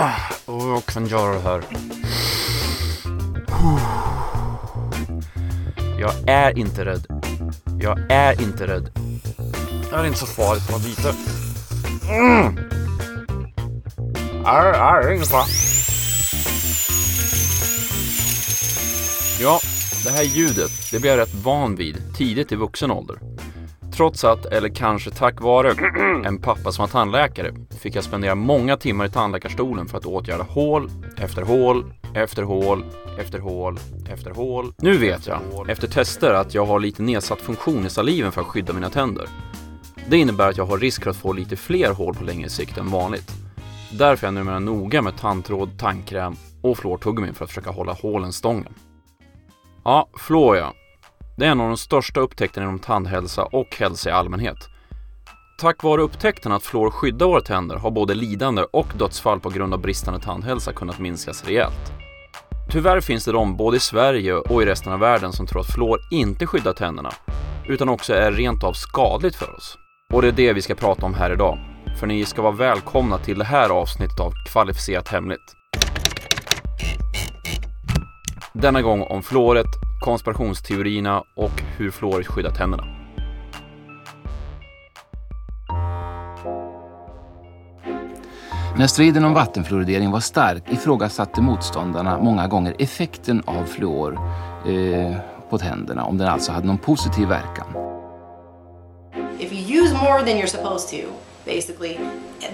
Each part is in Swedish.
Ah, och jag kan göra det här. Jag är inte rädd. Jag är inte rädd. Det är inte så farligt bara lite. Mm. Arr, är ingen fara. Ja, det här ljudet, det blev jag rätt van vid tidigt i vuxen ålder. Trots att, eller kanske tack vare, en pappa som var tandläkare fick jag spendera många timmar i tandläkarstolen för att åtgärda hål efter hål efter hål efter hål efter hål. Nu vet jag, efter tester, att jag har lite nedsatt funktion i saliven för att skydda mina tänder. Det innebär att jag har risk för att få lite fler hål på längre sikt än vanligt. Därför är jag numera noga med tandtråd, tandkräm och fluortuggummi för att försöka hålla hålen stången. Ja, fluor ja. Det är en av de största upptäckterna inom tandhälsa och hälsa i allmänhet. Tack vare upptäckten att fluor skyddar våra tänder har både lidande och dödsfall på grund av bristande tandhälsa kunnat minskas rejält. Tyvärr finns det de, både i Sverige och i resten av världen, som tror att fluor inte skyddar tänderna, utan också är rent av skadligt för oss. Och det är det vi ska prata om här idag. För ni ska vara välkomna till det här avsnittet av Kvalificerat Hemligt. Denna gång om fluoret, konspirationsteorierna och hur fluoret skyddar tänderna. När striden om vattenfluoridering var stark ifrågasatte motståndarna många gånger effekten av fluor eh, på tänderna, om den alltså hade någon positiv verkan. If you use more than you're supposed to, basically,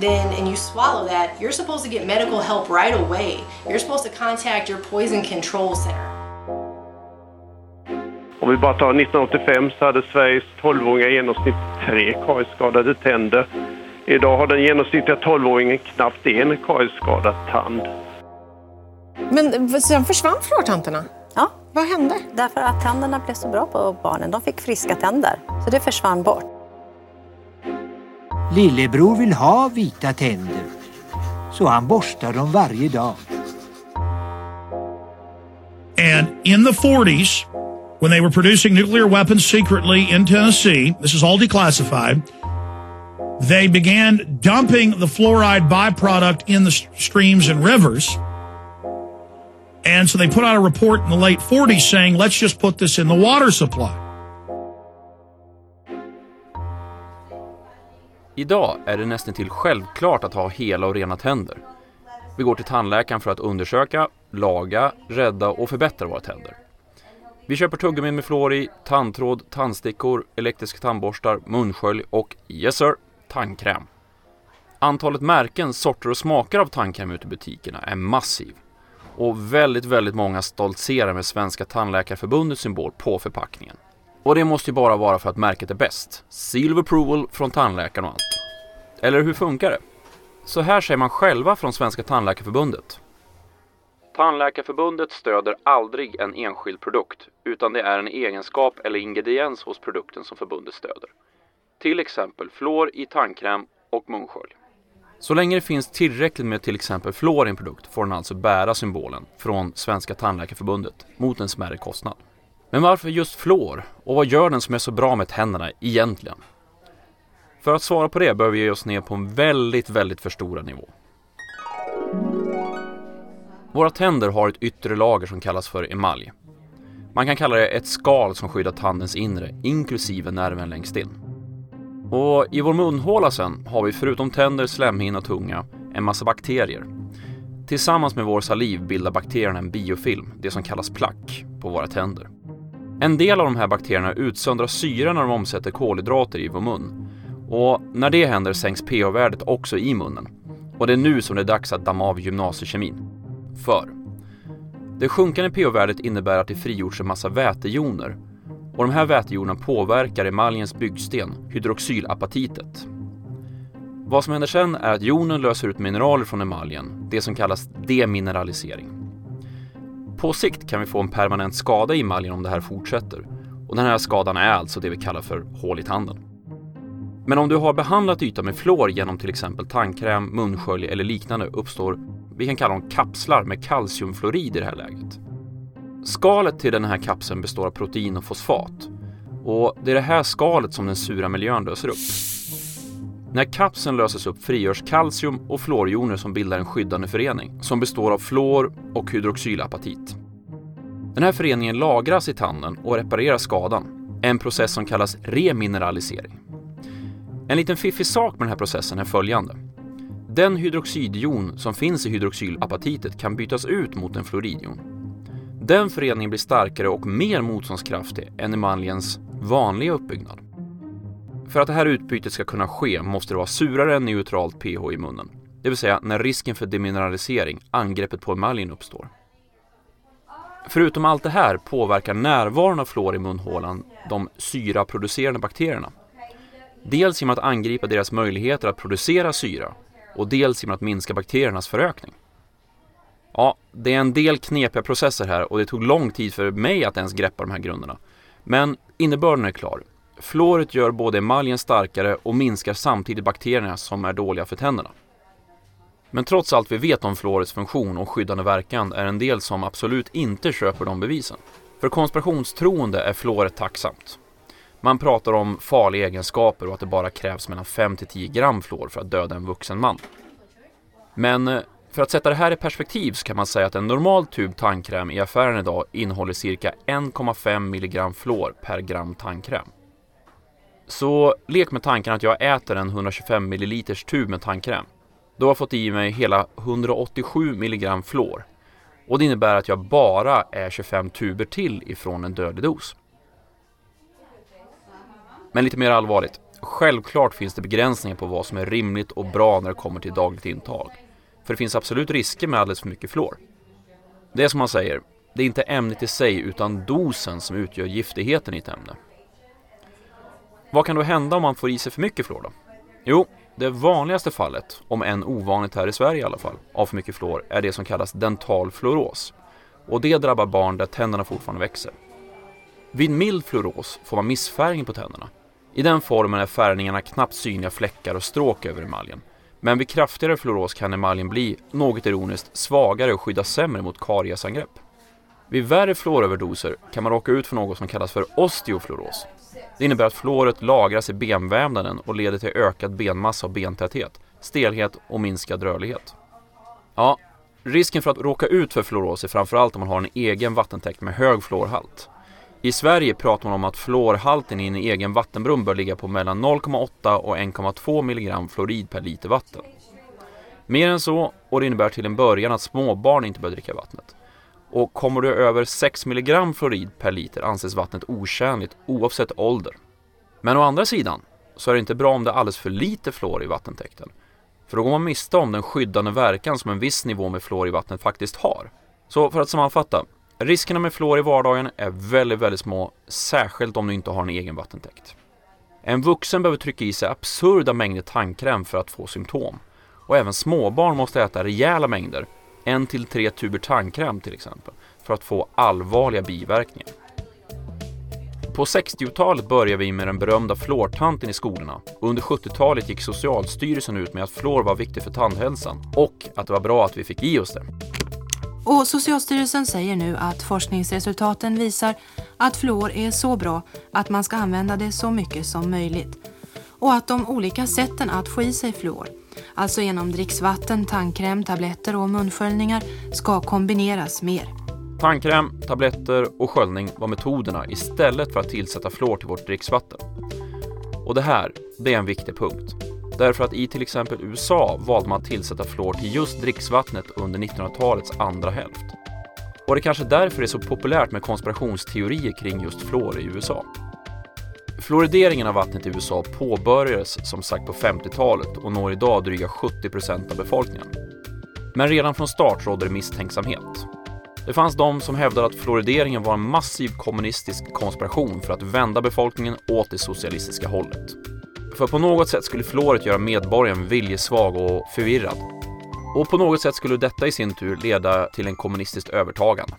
then and you swallow that, you're supposed to get medical help right away. You're supposed to contact your poison control center. Vi bara tar 1985 så hade Sveriges 12-åringar i genomsnitt tre kariesskadade tänder. Idag har den genomsnittliga 12-åringen knappt en kariesskadad tand. Men sen försvann fluortanterna. Ja, Vad hände? därför att tänderna blev så bra på barnen. De fick friska tänder, så det försvann bort. Lillebror vill ha vita tänder, så han borstar dem varje dag. And in the 40s, when they were producing nuclear weapons secretly in Tennessee, this is all declassified, they began dumping the fluoride byproduct in the streams and rivers. And so they put out a report in the late 40s saying, let's just put this in the water supply. Idag är det nästan till självklart att ha hela och rena tänder. Vi går till tandläkaren för att undersöka, laga, rädda och förbättra våra tänder. Vi köper tuggummi med fluor i, tandtråd, tandstickor, elektriska tandborstar, munskölj och, yes sir, tandkräm. Antalet märken, sorter och smaker av tandkräm ute i butikerna är massiv. Och väldigt, väldigt många stoltserar med Svenska Tandläkarförbundets symbol på förpackningen. Och det måste ju bara vara för att märket är bäst. Seal of approval från tandläkaren och allt. Eller hur funkar det? Så här säger man själva från Svenska Tandläkarförbundet. Tandläkarförbundet stöder aldrig en enskild produkt, utan det är en egenskap eller ingrediens hos produkten som förbundet stöder. Till exempel fluor i tandkräm och munskölj. Så länge det finns tillräckligt med till exempel fluor i en produkt får den alltså bära symbolen från Svenska Tandläkarförbundet mot en smärre kostnad. Men varför just fluor? Och vad gör den som är så bra med tänderna egentligen? För att svara på det behöver vi ge oss ner på en väldigt, väldigt förstorad nivå. Våra tänder har ett yttre lager som kallas för emalj. Man kan kalla det ett skal som skyddar tandens inre, inklusive nerven längst in. Och i vår munhåla sen har vi förutom tänder, slemhinna och tunga en massa bakterier. Tillsammans med vår saliv bildar bakterierna en biofilm, det som kallas plack, på våra tänder. En del av de här bakterierna utsöndrar syra när de omsätter kolhydrater i vår mun. Och när det händer sänks pH-värdet också i munnen. Och det är nu som det är dags att damma av gymnasiekemin. För det sjunkande pH-värdet innebär att det frigjorts en massa vätejoner. Och de här vätejonerna påverkar emaljens byggsten, hydroxylapatitet. Vad som händer sen är att jonen löser ut mineraler från emaljen, det som kallas demineralisering. På sikt kan vi få en permanent skada i emaljen om det här fortsätter. Och den här skadan är alltså det vi kallar för hål i tanden. Men om du har behandlat ytan med fluor genom till exempel tandkräm, munskölj eller liknande uppstår, vi kan kalla dem kapslar med kalciumfluorid i det här läget. Skalet till den här kapseln består av protein och fosfat. Och det är det här skalet som den sura miljön löser upp. När kapseln löses upp frigörs kalcium och fluorjoner som bildar en skyddande förening som består av fluor och hydroxylapatit. Den här föreningen lagras i tanden och reparerar skadan, en process som kallas remineralisering. En liten fiffig sak med den här processen är följande. Den hydroxidjon som finns i hydroxylapatitet kan bytas ut mot en fluoridjon. Den föreningen blir starkare och mer motståndskraftig än emaljens vanliga uppbyggnad. För att det här utbytet ska kunna ske måste det vara surare än neutralt pH i munnen. Det vill säga när risken för demineralisering, angreppet på emaljen, uppstår. Förutom allt det här påverkar närvaron av fluor i munhålan de syraproducerande bakterierna. Dels genom att angripa deras möjligheter att producera syra och dels genom att minska bakteriernas förökning. Ja, det är en del knepiga processer här och det tog lång tid för mig att ens greppa de här grunderna. Men innebörden är klar. Fluoret gör både emaljen starkare och minskar samtidigt bakterierna som är dåliga för tänderna. Men trots allt vi vet om fluorets funktion och skyddande verkan är en del som absolut inte köper de bevisen. För konspirationstroende är fluoret tacksamt. Man pratar om farliga egenskaper och att det bara krävs mellan 5 till 10 gram fluor för att döda en vuxen man. Men eh, för att sätta det här i perspektiv så kan man säga att en normal tub tandkräm i affären idag innehåller cirka 1,5 mg fluor per gram tandkräm. Så lek med tanken att jag äter en 125 ml tub med tandkräm. Då har jag fått i mig hela 187 mg fluor. Och det innebär att jag bara är 25 tuber till ifrån en dödlig dos. Men lite mer allvarligt. Självklart finns det begränsningar på vad som är rimligt och bra när det kommer till dagligt intag. För det finns absolut risker med alldeles för mycket fluor. Det är som man säger, det är inte ämnet i sig utan dosen som utgör giftigheten i ett ämne. Vad kan då hända om man får i sig för mycket fluor då? Jo, det vanligaste fallet, om än ovanligt här i Sverige i alla fall, av för mycket fluor är det som kallas dental fluoros. Och det drabbar barn där tänderna fortfarande växer. Vid mild fluoros får man missfärgning på tänderna. I den formen är färgningarna knappt synliga fläckar och stråk över emaljen. Men vid kraftigare fluoros kan emaljen bli, något ironiskt, svagare och skydda sämre mot kariesangrepp. Vid värre fluoröverdoser kan man råka ut för något som kallas för osteofluoros. Det innebär att fluoret lagras i benvävnaden och leder till ökad benmassa och bentäthet, stelhet och minskad rörlighet. Ja, risken för att råka ut för fluoros är framförallt om man har en egen vattentäkt med hög fluorhalt. I Sverige pratar man om att fluorhalten i en egen vattenbrunn bör ligga på mellan 0,8 och 1,2 mg fluorid per liter vatten. Mer än så, och det innebär till en början att småbarn inte bör dricka vattnet. Och kommer du över 6 mg fluorid per liter anses vattnet otjänligt oavsett ålder. Men å andra sidan så är det inte bra om det är alldeles för lite fluor i vattentäkten. För då går man miste om den skyddande verkan som en viss nivå med fluor i vattnet faktiskt har. Så för att sammanfatta, Riskerna med fluor i vardagen är väldigt, väldigt små, särskilt om du inte har en egen vattentäkt. En vuxen behöver trycka i sig absurda mängder tandkräm för att få symptom. Och även småbarn måste äta rejäla mängder, en till tre tuber tandkräm till exempel, för att få allvarliga biverkningar. På 60-talet började vi med den berömda fluortanten i skolorna och under 70-talet gick Socialstyrelsen ut med att fluor var viktigt för tandhälsan och att det var bra att vi fick i oss det. Och Socialstyrelsen säger nu att forskningsresultaten visar att fluor är så bra att man ska använda det så mycket som möjligt. Och att de olika sätten att få i sig fluor, alltså genom dricksvatten, tandkräm, tabletter och munsköljningar, ska kombineras mer. Tandkräm, tabletter och sköljning var metoderna istället för att tillsätta fluor till vårt dricksvatten. Och det här, det är en viktig punkt. Därför att i till exempel USA valde man att tillsätta fluor till just dricksvattnet under 1900-talets andra hälft. Och det kanske därför det är så populärt med konspirationsteorier kring just fluor i USA. Fluorideringen av vattnet i USA påbörjades som sagt på 50-talet och når idag dryga 70% av befolkningen. Men redan från start rådde det misstänksamhet. Det fanns de som hävdade att fluorideringen var en massiv kommunistisk konspiration för att vända befolkningen åt det socialistiska hållet. För på något sätt skulle fluoret göra medborgaren viljesvag och förvirrad. Och på något sätt skulle detta i sin tur leda till en kommunistiskt övertagande.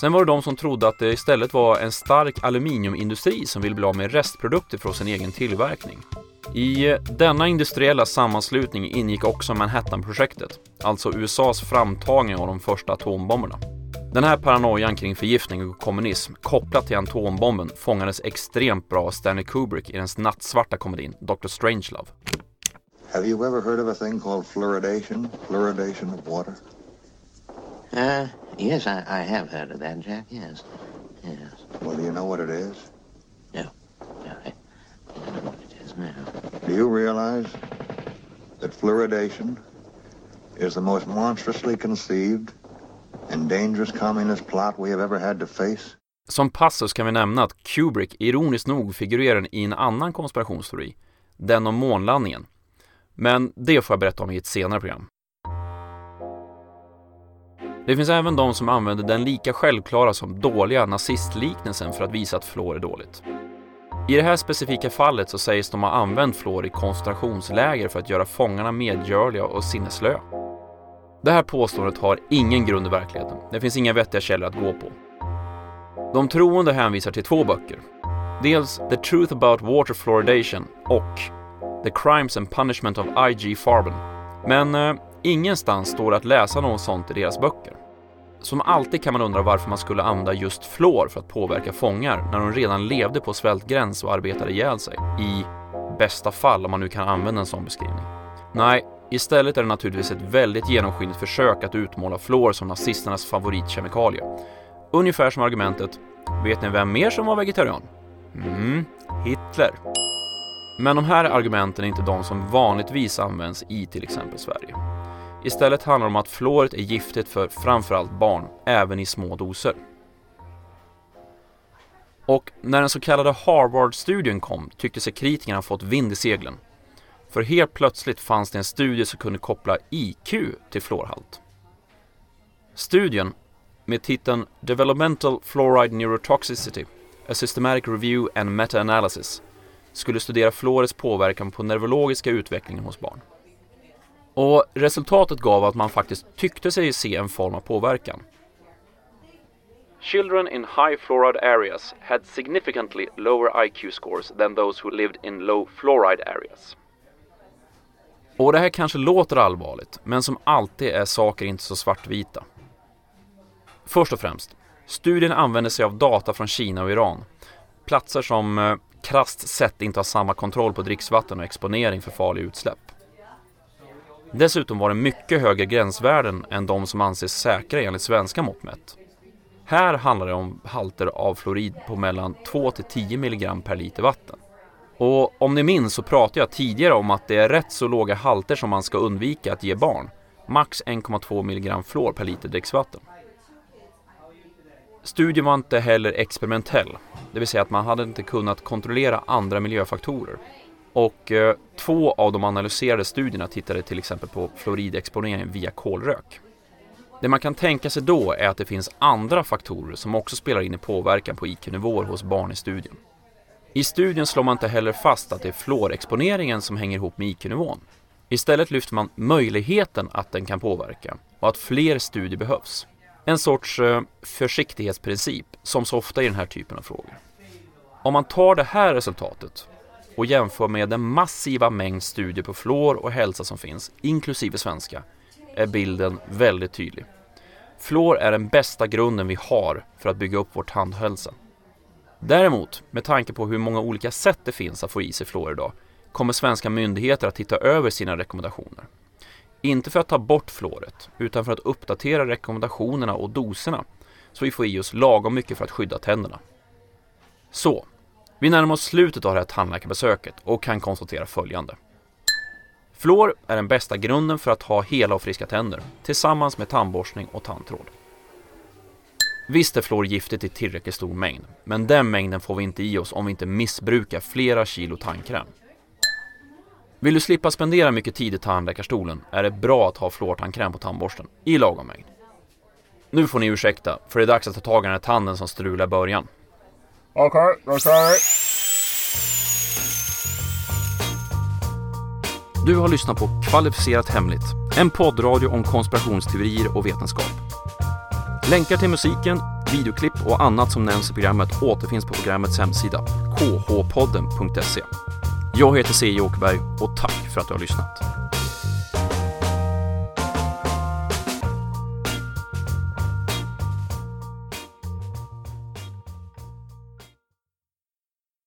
Sen var det de som trodde att det istället var en stark aluminiumindustri som ville bli av med restprodukter från sin egen tillverkning. I denna industriella sammanslutning ingick också Manhattanprojektet, alltså USAs framtagning av de första atombomberna. Den här paranoian kring förgiftning och kommunism kopplat till atombomben fångades extremt bra av Stanley Kubrick i den nattsvarta komedin Dr. Strangelove. Have you ever heard of a thing called fluoridation? Fluoridation of water? Uh, yes, I, I have heard of that, Jack, yes. Yes. Well, do you know what it is? No. No, I, I don't know what it is now. Do you realize that fluoridation is the most monstrously conceived and dangerous communist plot we have ever had to face? Som passus kan vi nämna att Kubrick ironiskt nog figurerar i en annan konspirationsteori, den om månlandningen. Men det får jag berätta om i ett senare program. Det finns även de som använder den lika självklara som dåliga nazistliknelsen för att visa att fluor är dåligt. I det här specifika fallet så sägs de ha använt fluor i koncentrationsläger för att göra fångarna medgörliga och sinneslöa. Det här påståendet har ingen grund i verkligheten. Det finns inga vettiga källor att gå på. De troende hänvisar till två böcker. Dels The Truth About Water Fluoridation och The Crimes and Punishment of I.G. Farben. Men eh, ingenstans står det att läsa något sånt i deras böcker. Som alltid kan man undra varför man skulle använda just fluor för att påverka fångar när de redan levde på svältgräns och arbetade ihjäl sig. I bästa fall, om man nu kan använda en sån beskrivning. Nej, istället är det naturligtvis ett väldigt genomskinligt försök att utmåla fluor som nazisternas favoritkemikalie. Ungefär som argumentet Vet ni vem mer som var vegetarian? Mm, Hitler. Men de här argumenten är inte de som vanligtvis används i till exempel Sverige. Istället handlar det om att fluoret är giftigt för framförallt barn, även i små doser. Och när den så kallade Harvard-studien kom tyckte sig kritikerna ha fått vind i seglen. För helt plötsligt fanns det en studie som kunde koppla IQ till fluorhalt. Studien, med titeln Developmental Fluoride Neurotoxicity, A Systematic Review and Meta-Analysis, skulle studera fluorets påverkan på neurologiska utvecklingen hos barn. Och resultatet gav att man faktiskt tyckte sig se en form av påverkan. Children in high fluoride areas had significantly lower IQ scores than those who lived in low fluoride areas. Och det här kanske låter allvarligt, men som alltid är saker inte så svartvita. Först och främst, studien använder sig av data från Kina och Iran. Platser som eh, krasst sett inte har samma kontroll på dricksvatten och exponering för farliga utsläpp. Dessutom var det mycket högre gränsvärden än de som anses säkra enligt svenska mått mätt. Här handlar det om halter av fluorid på mellan 2 till 10 mg per liter vatten. Och om ni minns så pratade jag tidigare om att det är rätt så låga halter som man ska undvika att ge barn. Max 1,2 mg fluor per liter dricksvatten. Studien var inte heller experimentell, det vill säga att man hade inte kunnat kontrollera andra miljöfaktorer. Och eh, två av de analyserade studierna tittade till exempel på fluoridexponering via kolrök. Det man kan tänka sig då är att det finns andra faktorer som också spelar in i påverkan på IQ-nivåer hos barn i studien. I studien slår man inte heller fast att det är fluorexponeringen som hänger ihop med IQ-nivån. Istället lyfter man möjligheten att den kan påverka och att fler studier behövs. En sorts eh, försiktighetsprincip som så ofta i den här typen av frågor. Om man tar det här resultatet och jämför med den massiva mängd studier på fluor och hälsa som finns, inklusive svenska, är bilden väldigt tydlig. Fluor är den bästa grunden vi har för att bygga upp vår tandhälsa. Däremot, med tanke på hur många olika sätt det finns att få i sig fluor idag, kommer svenska myndigheter att titta över sina rekommendationer. Inte för att ta bort fluoret, utan för att uppdatera rekommendationerna och doserna så vi får i oss lagom mycket för att skydda tänderna. Så, vi närmar oss slutet av det här tandläkarbesöket och kan konstatera följande. Fluor är den bästa grunden för att ha hela och friska tänder, tillsammans med tandborstning och tandtråd. Visst är fluor giftigt i tillräckligt stor mängd, men den mängden får vi inte i oss om vi inte missbrukar flera kilo tandkräm. Vill du slippa spendera mycket tid i tandläkarstolen är det bra att ha fluortandkräm på tandborsten i lagom mängd. Nu får ni ursäkta, för det är dags att ta tag i den här tanden som strulade i början. Okej, okay, då kör vi. Du har lyssnat på Kvalificerat Hemligt, en poddradio om konspirationsteorier och vetenskap. Länkar till musiken, videoklipp och annat som nämns i programmet återfinns på programmets hemsida, khpodden.se. Jag heter C. Åkerberg och tack för att du har lyssnat.